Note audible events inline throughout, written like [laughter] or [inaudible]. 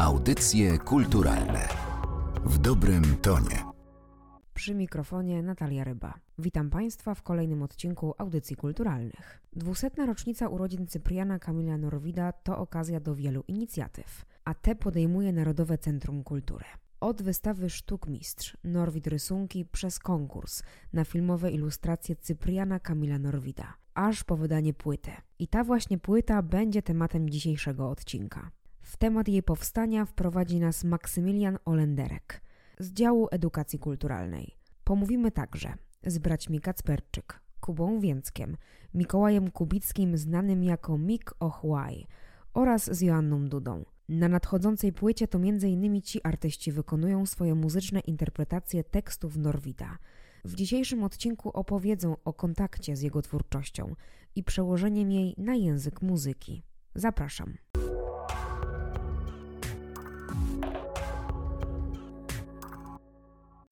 Audycje kulturalne w dobrym tonie. Przy mikrofonie Natalia Ryba. Witam Państwa w kolejnym odcinku Audycji Kulturalnych. Dwusetna rocznica urodzin Cypriana Kamila Norwida to okazja do wielu inicjatyw, a te podejmuje Narodowe Centrum Kultury. Od wystawy Sztuk Mistrz, Norwid Rysunki przez konkurs na filmowe ilustracje Cypriana Kamila Norwida, aż po wydanie płyty. I ta właśnie płyta będzie tematem dzisiejszego odcinka. W temat jej powstania wprowadzi nas Maksymilian Olenderek z działu edukacji kulturalnej. Pomówimy także z braćmi Kacperczyk, Kubą Więckiem, Mikołajem Kubickim znanym jako Mik Ochłaj oraz z Joanną Dudą. Na nadchodzącej płycie to m.in. ci artyści wykonują swoje muzyczne interpretacje tekstów Norwida. W dzisiejszym odcinku opowiedzą o kontakcie z jego twórczością i przełożeniem jej na język muzyki. Zapraszam.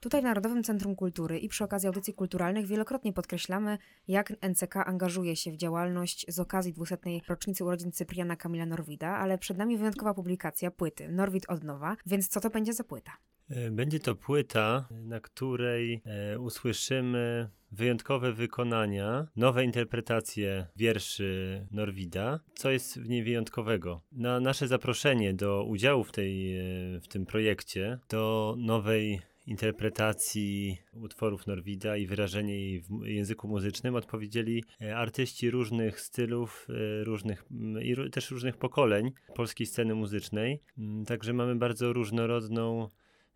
Tutaj w Narodowym Centrum Kultury i przy okazji audycji kulturalnych wielokrotnie podkreślamy, jak NCK angażuje się w działalność z okazji 200. rocznicy urodzin Cypriana Kamila Norwida, ale przed nami wyjątkowa publikacja płyty Norwid od nowa, więc co to będzie za płyta? E, będzie to płyta, na której e, usłyszymy wyjątkowe wykonania, nowe interpretacje wierszy Norwida. Co jest w niej wyjątkowego? Na nasze zaproszenie do udziału w, tej, e, w tym projekcie, do nowej interpretacji utworów Norwida i wyrażenie jej w języku muzycznym odpowiedzieli e, artyści różnych stylów, e, różnych i też różnych pokoleń polskiej sceny muzycznej. Mm, także mamy bardzo różnorodną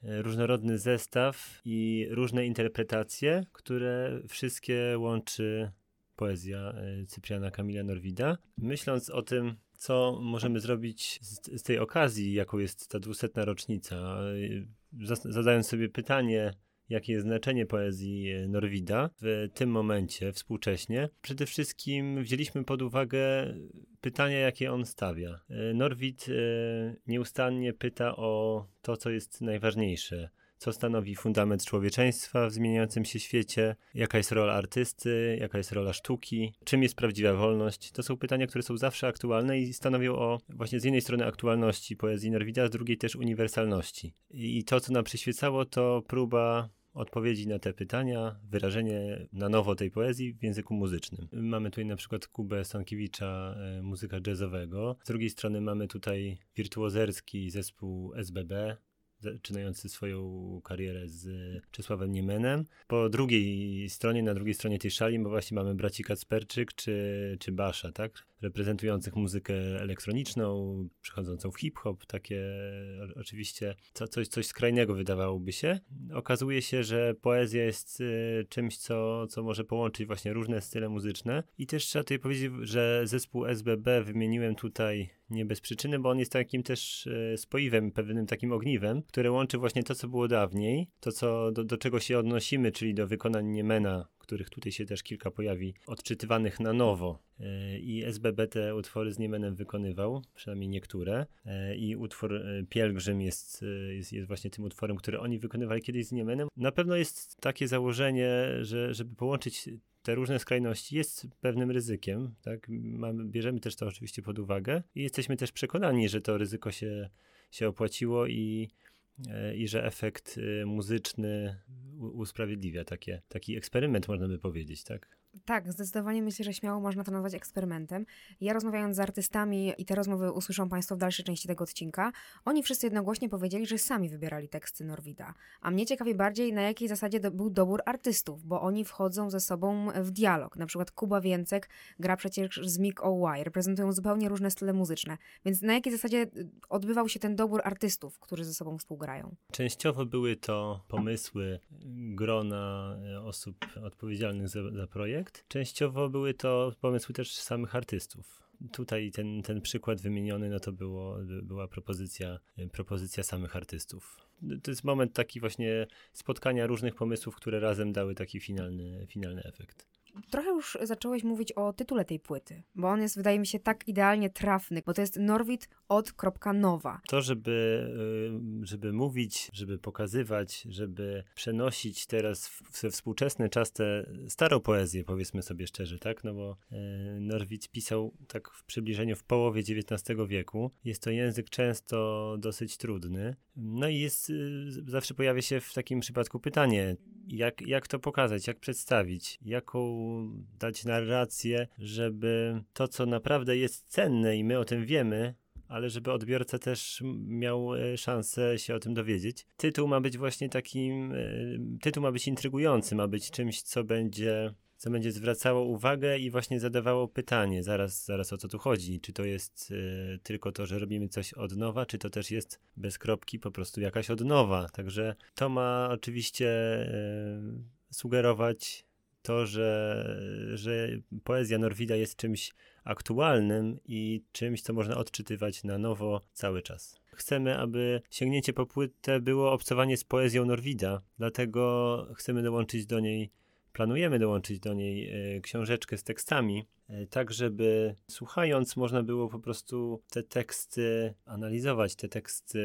e, różnorodny zestaw i różne interpretacje, które wszystkie łączy poezja Cypriana Kamila Norwida. Myśląc o tym, co możemy zrobić z, z tej okazji, jaką jest ta dwusetna rocznica, zadając sobie pytanie, jakie jest znaczenie poezji Norwida w tym momencie, współcześnie, przede wszystkim wzięliśmy pod uwagę pytania, jakie on stawia. E, Norwid e, nieustannie pyta o to, co jest najważniejsze co stanowi fundament człowieczeństwa w zmieniającym się świecie, jaka jest rola artysty, jaka jest rola sztuki, czym jest prawdziwa wolność. To są pytania, które są zawsze aktualne i stanowią o właśnie z jednej strony aktualności poezji Norwida, z drugiej też uniwersalności. I to, co nam przyświecało, to próba odpowiedzi na te pytania, wyrażenie na nowo tej poezji w języku muzycznym. Mamy tutaj na przykład Kubę Stankiewicza, e, muzyka jazzowego. Z drugiej strony mamy tutaj wirtuozerski zespół SBB, zaczynający swoją karierę z Czesławem Niemenem. Po drugiej stronie, na drugiej stronie tej szali, bo właśnie mamy braci Kacperczyk czy, czy Basza, tak? Reprezentujących muzykę elektroniczną, przechodzącą w hip-hop, takie oczywiście co, coś, coś skrajnego wydawałoby się. Okazuje się, że poezja jest y, czymś, co, co może połączyć właśnie różne style muzyczne i też trzeba tutaj powiedzieć, że zespół SBB wymieniłem tutaj nie bez przyczyny, bo on jest takim też e, spoiwem, pewnym takim ogniwem, które łączy właśnie to, co było dawniej, to, co, do, do czego się odnosimy, czyli do wykonań Niemena, których tutaj się też kilka pojawi, odczytywanych na nowo. E, I SBB te utwory z Niemenem wykonywał, przynajmniej niektóre. E, I utwór Pielgrzym jest, jest, jest właśnie tym utworem, który oni wykonywali kiedyś z Niemenem. Na pewno jest takie założenie, że żeby połączyć te różne skrajności jest pewnym ryzykiem, tak? Mamy, bierzemy też to oczywiście pod uwagę i jesteśmy też przekonani, że to ryzyko się, się opłaciło i, e, i że efekt e, muzyczny usprawiedliwia takie, taki eksperyment, można by powiedzieć, tak? Tak, zdecydowanie myślę, że śmiało można to nazwać eksperymentem. Ja rozmawiając z artystami, i te rozmowy usłyszą Państwo w dalszej części tego odcinka, oni wszyscy jednogłośnie powiedzieli, że sami wybierali teksty Norwida. A mnie ciekawi bardziej, na jakiej zasadzie do, był dobór artystów, bo oni wchodzą ze sobą w dialog. Na przykład Kuba Więcek gra przecież z Mick O'Y, reprezentują zupełnie różne style muzyczne. Więc na jakiej zasadzie odbywał się ten dobór artystów, którzy ze sobą współgrają? Częściowo były to pomysły grona osób odpowiedzialnych za, za projekt, projekt. Częściowo były to pomysły też samych artystów. Tutaj ten, ten przykład wymieniony, no to było, była propozycja, propozycja samych artystów. To jest moment taki właśnie spotkania różnych pomysłów, które razem dały taki finalny, finalny efekt. Trochę już zacząłeś mówić o tytule tej płyty, bo on jest, wydaje mi się, tak idealnie trafny, bo to jest Norwid od kropka nowa. To, żeby, y, żeby mówić, żeby pokazywać, żeby przenosić teraz we współczesny czas tę starą poezję, powiedzmy sobie szczerze, tak? No bo y, Norwid pisał tak w przybliżeniu w połowie XIX wieku. Jest to język często dosyć trudny. No i jest, y, zawsze pojawia się w takim przypadku pytanie, jak, jak to pokazać, jak przedstawić, jaką dać narrację, żeby to, co naprawdę jest cenne i my o tym wiemy, ale żeby odbiorca też miał e, szansę się o tym dowiedzieć. Tytuł ma być właśnie takim, e, tytuł ma być intrygujący, ma być czymś, co będzie co będzie zwracało uwagę i właśnie zadawało pytanie, zaraz, zaraz o co tu chodzi. Czy to jest y, tylko to, że robimy coś od nowa, czy to też jest bez kropki po prostu jakaś odnowa. Także to ma oczywiście y, sugerować to, że, że poezja Norwida jest czymś aktualnym i czymś, co można odczytywać na nowo cały czas. Chcemy, aby sięgnięcie po płytę było obcowanie z poezją Norwida, dlatego chcemy dołączyć do niej planujemy dołączyć do niej e, książeczkę z tekstami, e, tak żeby słuchając można było po prostu te teksty analizować, te teksty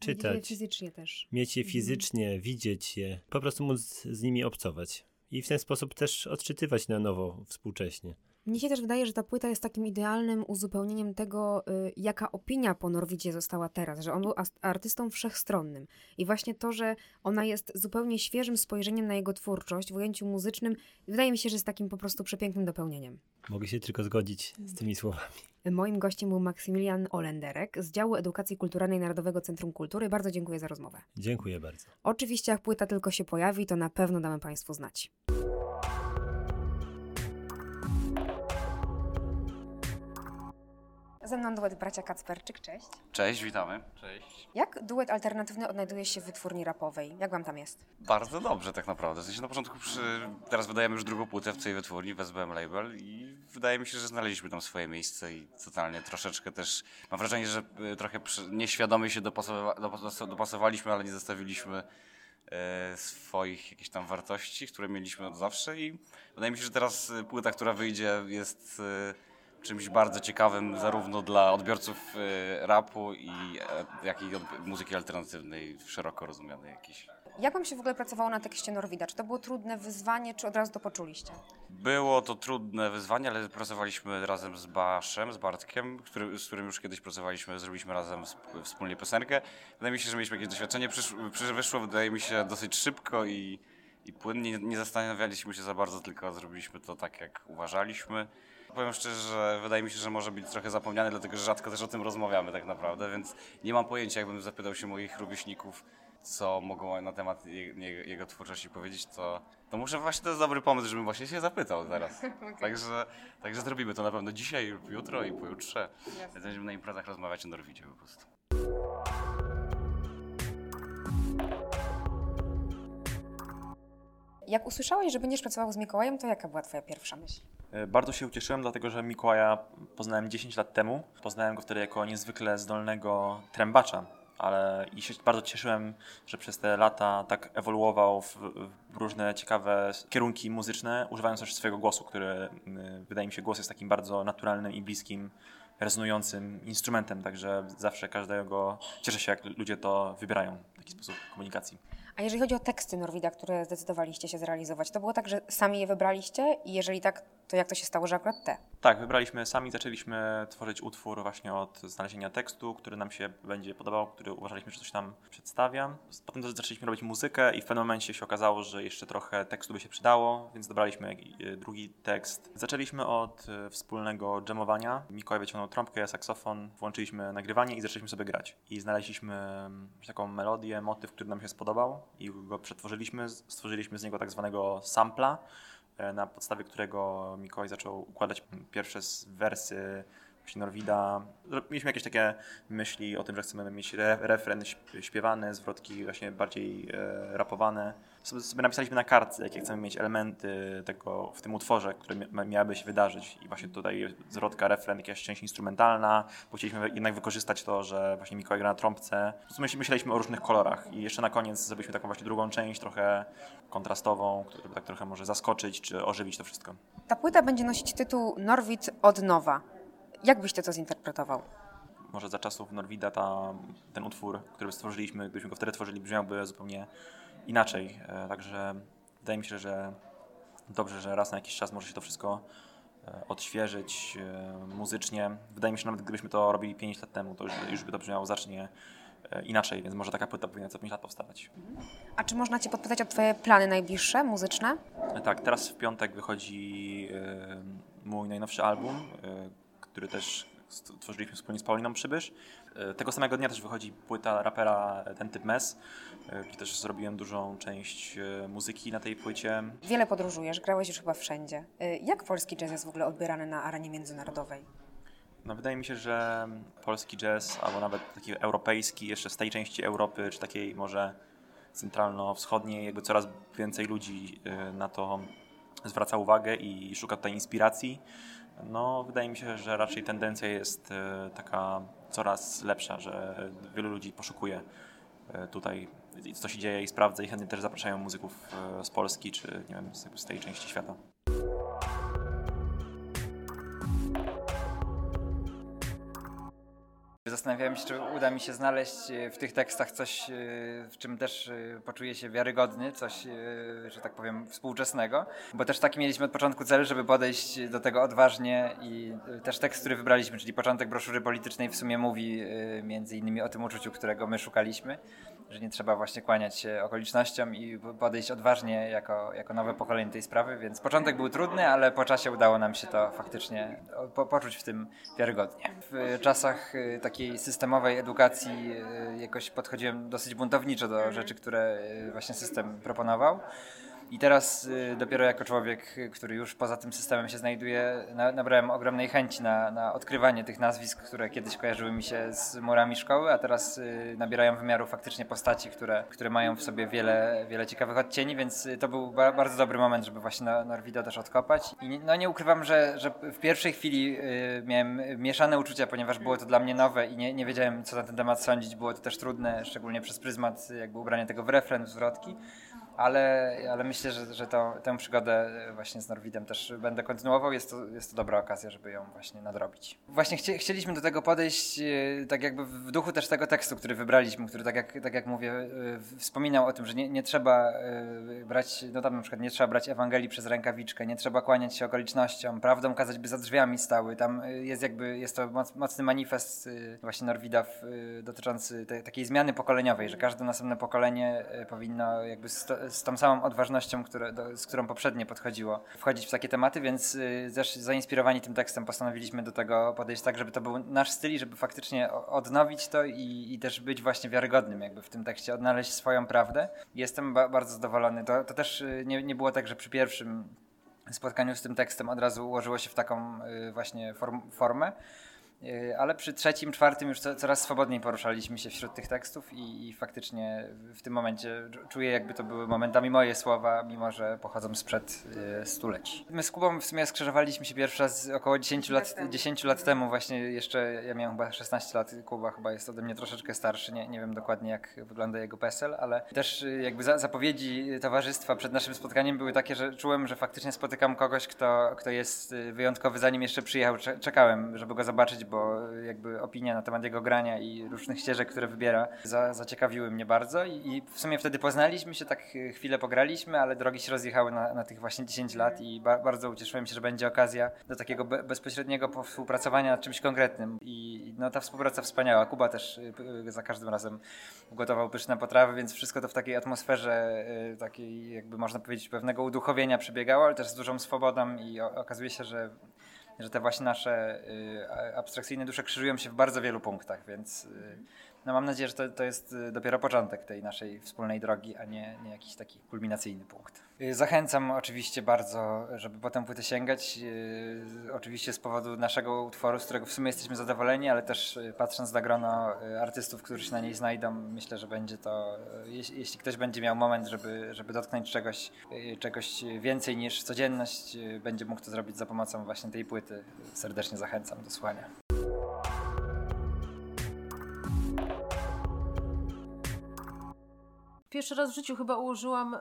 czytać. Mieć je fizycznie też. Mieć je mhm. fizycznie, mhm. widzieć je, po prostu móc z nimi obcować. I w ten sposób też odczytywać na nowo współcześnie. Mnie się też wydaje, że ta płyta jest takim idealnym uzupełnieniem tego, y, jaka opinia po Norwidzie została teraz, że on był artystą wszechstronnym. I właśnie to, że ona jest zupełnie świeżym spojrzeniem na jego twórczość w ujęciu muzycznym, wydaje mi się, że jest takim po prostu przepięknym dopełnieniem. Mogę się tylko zgodzić z tymi słowami. Moim gościem był Maksymilian Olenderek z działu Edukacji Kulturalnej Narodowego Centrum Kultury. Bardzo dziękuję za rozmowę. Dziękuję bardzo. Oczywiście, jak płyta tylko się pojawi, to na pewno damy Państwu znać. Ze mną duet bracia Kacperczyk, cześć. Cześć, witamy. Cześć. Jak duet alternatywny odnajduje się w wytwórni rapowej? Jak wam tam jest? Bardzo dobrze tak naprawdę. W sensie na początku, przy... teraz wydajemy już drugą płytę w tej wytwórni, w SBM Label i wydaje mi się, że znaleźliśmy tam swoje miejsce i totalnie troszeczkę też, mam wrażenie, że y, trochę nieświadomie się dopasowa... dopasowaliśmy, ale nie zostawiliśmy e, swoich jakichś tam wartości, które mieliśmy od zawsze i wydaje mi się, że teraz y, płyta, która wyjdzie jest... Czymś bardzo ciekawym zarówno dla odbiorców y, rapu i e, jak i muzyki alternatywnej, szeroko rozumianej jakiejś. Jak wam się w ogóle pracowało na tekście Norwida? Czy to było trudne wyzwanie, czy od razu to poczuliście? Było to trudne wyzwanie, ale pracowaliśmy razem z Baszem, z Bartkiem, który, z którym już kiedyś pracowaliśmy, zrobiliśmy razem wspólnie piosenkę. Wydaje mi się, że mieliśmy jakieś doświadczenie, przysz, wyszło wydaje mi się dosyć szybko i, i płynnie. Nie zastanawialiśmy się za bardzo, tylko zrobiliśmy to tak, jak uważaliśmy powiem szczerze, że wydaje mi się, że może być trochę zapomniany, dlatego że rzadko też o tym rozmawiamy tak naprawdę, więc nie mam pojęcia, jakbym zapytał się moich rówieśników, co mogą na temat jego twórczości powiedzieć, to, to muszę właśnie, to jest dobry pomysł, żebym właśnie się zapytał zaraz. [laughs] okay. Także, także zrobimy to na pewno dzisiaj, jutro i pojutrze. Będziemy na imprezach rozmawiać o Norwidzie po prostu. Jak usłyszałeś, że będziesz pracował z Mikołajem, to jaka była twoja pierwsza myśl? E, bardzo się ucieszyłem, dlatego że Mikołaja poznałem 10 lat temu. Poznałem go wtedy jako niezwykle zdolnego trębacza, ale i się bardzo cieszyłem, że przez te lata tak ewoluował w, w, różne ciekawe kierunki muzyczne, używając też swojego głosu, który wydaje mi się głos jest takim bardzo naturalnym i bliskim, rezonującym instrumentem, także zawsze każdego cieszę się, jak ludzie to wybierają w taki sposób komunikacji. A jeżeli chodzi o teksty Norwida, które zdecydowaliście się zrealizować, to było tak, że sami je wybraliście i jeżeli tak, to jak to się stało, że akurat te? Tak, wybraliśmy sami, zaczęliśmy tworzyć utwór właśnie od znalezienia tekstu, który nam się będzie podobał, który uważaliśmy, że coś tam przedstawia. Potem zaczęliśmy robić muzykę i w pewnym momencie się okazało, że jeszcze trochę tekstu by się przydało, więc dobraliśmy drugi tekst. Zaczęliśmy od e, wspólnego jamowania. Mikołaj wyciągnął trąbkę, ja saksofon, włączyliśmy nagrywanie i zaczęliśmy sobie grać. I znaleźliśmy mm, taką melodię, motyw, który nam się spodobał i go przetworzyliśmy, stworzyliśmy z niego tak zwanego sampla, e, na podstawie którego Mikołaj zaczął układać pierwsze wersy właśnie Norwida. Mieliśmy jakieś takie myśli o tym, że chcemy mieć re, refren śpiewany, zwrotki właśnie bardziej e, rapowane. Sobie, napisaliśmy na kartce, jakie chcemy mieć elementy tego w tym utworze, które miałyby się wydarzyć. I właśnie tutaj zwrotka, refren, jakaś część instrumentalna, bo chcieliśmy jednak wykorzystać to, że właśnie Mikołaj gra na trąbce. Myśleliśmy o różnych kolorach i jeszcze na koniec zrobiliśmy taką właśnie drugą część, trochę kontrastową, która tak trochę może zaskoczyć czy ożywić to wszystko. Ta płyta będzie nosić tytuł Norwid od nowa. Jak byś to zinterpretował? Może za czasów Norwida ta, ten utwór, który stworzyliśmy, gdybyśmy go wtedy tworzyli, brzmiałby zupełnie inaczej. E, także wydaje mi się, że dobrze, że raz na jakiś czas może się to wszystko e, odświeżyć e, muzycznie. Wydaje mi się, że nawet gdybyśmy to robili 5 lat temu, to już, już by to brzmiało zacznie inaczej, więc może taka płyta powinna co 5 lat powstawać. A czy można Cię podpytać o Twoje plany najbliższe, muzyczne? Tak, teraz w piątek wychodzi mój najnowszy album, który też tworzyliśmy wspólnie z Pauliną Przybysz. E, tego samego dnia też wychodzi płyta rapera Ten Typ Mes, e, gdzie też zrobiłem dużą część e, muzyki na tej płycie. Wiele podróżujesz, grałeś już chyba wszędzie. Jak polski jazz jest w ogóle odbierany na arenie międzynarodowej? No wydaje mi się, że polski jazz, albo nawet taki europejski, jeszcze z tej części Europy, czy takiej może centralno-wschodniej, jakby coraz więcej ludzi na to zwraca uwagę i szuka tutaj inspiracji. No, wydaje mi się, że raczej tendencja jest e, taka coraz lepsza, że wielu ludzi poszukuje e, tutaj, co się dzieje i sprawdza i chętnie też zapraszają muzyków e, z Polski czy nie wiem, z tej części świata. Zastanawiałem się, czy uda mi się znaleźć e, w tych tekstach coś, e, w czym też e, poczuję się wiarygodny, coś, że tak powiem, współczesnego, bo też taki mieliśmy od początku cel, żeby podejść do tego odważnie i też tekst, który wybraliśmy, czyli początek broszury politycznej w sumie mówi między innymi o tym uczuciu, którego my szukaliśmy, że nie trzeba właśnie kłaniać się okolicznościom i podejść odważnie jako, jako nowe pokolenie tej sprawy, więc początek był trudny, ale po czasie udało nam się to faktycznie po, poczuć w tym wiarygodnie. W czasach takiej takiej systemowej edukacji e, jakoś podchodziłem dosyć buntowniczo do rzeczy, które e, właśnie system proponował. I teraz y, dopiero jako człowiek, który już poza tym systemem się znajduje, na, nabrałem ogromnej chęci na, na, odkrywanie tych nazwisk, które kiedyś kojarzyły mi się z murami szkoły, a teraz y, nabierają wymiaru faktycznie postaci, które, które mają w sobie wiele, wiele ciekawych odcieni, więc y, to był ba bardzo dobry moment, żeby właśnie Norwida też odkopać. I no nie ukrywam, że, że w pierwszej chwili miałem mieszane uczucia, ponieważ było to dla mnie nowe i nie, nie wiedziałem, co na ten temat sądzić. Było to też trudne, szczególnie przez pryzmat jakby ubrania tego w refren, w zwrotki ale, ale myślę, że, że tę przygodę właśnie z Norwidem też będę kontynuował. Jest to, jest to dobra okazja, żeby ją właśnie nadrobić. Właśnie chci, chcieliśmy do tego podejść e, tak jakby w duchu też tego tekstu, który wybraliśmy, który tak jak, tak jak mówię, e, wspominał o tym, że nie, nie trzeba e, brać, no tam na przykład nie trzeba brać Ewangelii przez rękawiczkę, nie trzeba kłaniać się okolicznościom, prawdą kazać by za drzwiami stały. Tam jest jakby, jest to mocny manifest właśnie Norwida dotyczący te, takiej zmiany pokoleniowej, że każde następne pokolenie powinno jakby sto, z tą samą odważnością, które, do, z którą poprzednie podchodziło, wchodzić w takie tematy, więc y, też zainspirowani tym tekstem postanowiliśmy do tego podejść tak, żeby to był nasz styl i żeby faktycznie odnowić to i, i też być właśnie wiarygodnym jakby w tym tekście, odnaleźć swoją prawdę. Jestem ba bardzo zadowolony. To, to też y, nie, nie było tak, że przy pierwszym spotkaniu z tym tekstem od razu ułożyło się w taką y, właśnie form, formę, ale przy trzecim, czwartym już coraz swobodniej poruszaliśmy się wśród tych tekstów i, i, faktycznie w tym momencie czuję, jakby to były momentami moje słowa, mimo że pochodzą sprzed y, stuleci. My z Kubą w sumie skrzyżowaliśmy się pierwszy raz około 10 lat, 10 lat temu, właśnie jeszcze ja miałem chyba 16 lat, Kuba chyba jest ode mnie troszeczkę starszy, nie, nie wiem dokładnie jak wygląda jego PESEL, ale też y, jakby za, zapowiedzi towarzystwa przed naszym spotkaniem były takie, że czułem, że faktycznie spotykam kogoś, kto, kto jest wyjątkowy, zanim jeszcze przyjechał, czekałem, żeby go zobaczyć, bo jakby opinia na temat jego grania i różnych ścieżek, które wybiera, za, zaciekawiły mnie bardzo I, i, w sumie wtedy poznaliśmy się, tak chwilę pograliśmy, ale drogi się rozjechały na, na tych właśnie 10 lat i ba, bardzo ucieszyłem się, że będzie okazja do takiego be, bezpośredniego współpracowania nad czymś konkretnym i no ta współpraca wspaniała. Kuba też y, y, za każdym razem ugotował pyszne potrawy, więc wszystko to w takiej atmosferze y, takiej jakby można powiedzieć pewnego uduchowienia przebiegało, ale też z dużą swobodą i okazuje się, że że te właśnie nasze y, abstrakcyjne dusze krzyżują się w bardzo wielu punktach, więc y, No mam nadzieję, że to, to jest y, dopiero początek tej naszej wspólnej drogi, a nie, nie jakiś taki kulminacyjny punkt. Y, Zachęcam oczywiście bardzo, żeby po tę płytę sięgać. y, Oczywiście z powodu naszego utworu, z którego w sumie jesteśmy zadowoleni, ale też patrząc na grono artystów, którzy się na niej znajdą, myślę, że będzie to, jeśli, ktoś będzie miał moment, żeby, żeby dotknąć czegoś, czegoś więcej niż codzienność, będzie mógł to zrobić za pomocą właśnie tej płyty. Serdecznie zachęcam do słuchania. Pierwszy raz w życiu chyba ułożyłam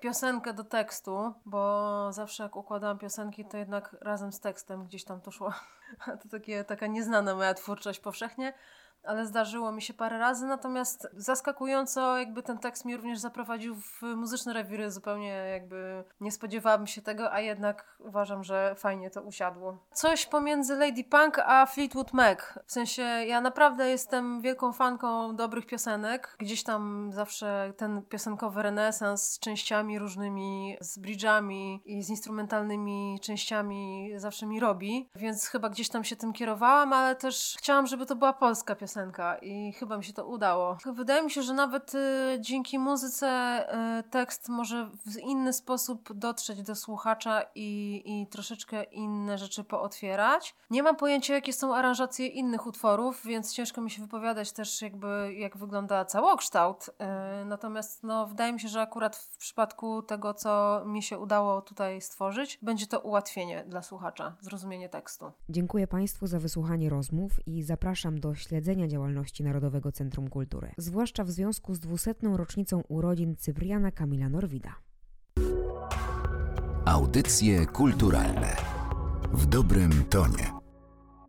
piosenkę do tekstu, bo zawsze jak układałam piosenki, to jednak razem z tekstem gdzieś tam to szło. [laughs] to takie, taka nieznana moja twórczość powszechnie, ale zdarzyło mi się parę razy, natomiast zaskakująco jakby ten tekst mnie również zaprowadził w muzyczne rewiry, zupełnie jakby nie spodziewałabym się tego, a jednak uważam, że fajnie to usiadło. Coś pomiędzy Lady Punk a Fleetwood Mac, w sensie ja naprawdę jestem wielką fanką dobrych piosenek, gdzieś tam zawsze ten piosenkowy renesans z częściami różnymi, z bridge'ami i z instrumentalnymi częściami zawsze mi robi, więc chyba gdzieś tam się tym kierowałam, ale też chciałam, żeby to była polska piosenka i chyba mi się to udało. Wydaje mi się, że nawet y, dzięki muzyce y, tekst może w inny sposób dotrzeć do słuchacza i, i troszeczkę inne rzeczy pootwierać. Nie mam pojęcia, jakie są aranżacje innych utworów, więc ciężko mi się wypowiadać też jakby jak wygląda całokształt. Y, natomiast no, wydaje mi się, że akurat w przypadku tego, co mi się udało tutaj stworzyć, będzie to ułatwienie dla słuchacza, zrozumienie tekstu. Dziękuję Państwu za wysłuchanie rozmów i zapraszam do śledzenia działalności Narodowego Centrum Kultury, zwłaszcza w związku z 200. rocznicą urodzin Cypriana Kamila Norwida. Audycje kulturalne w dobrym tonie.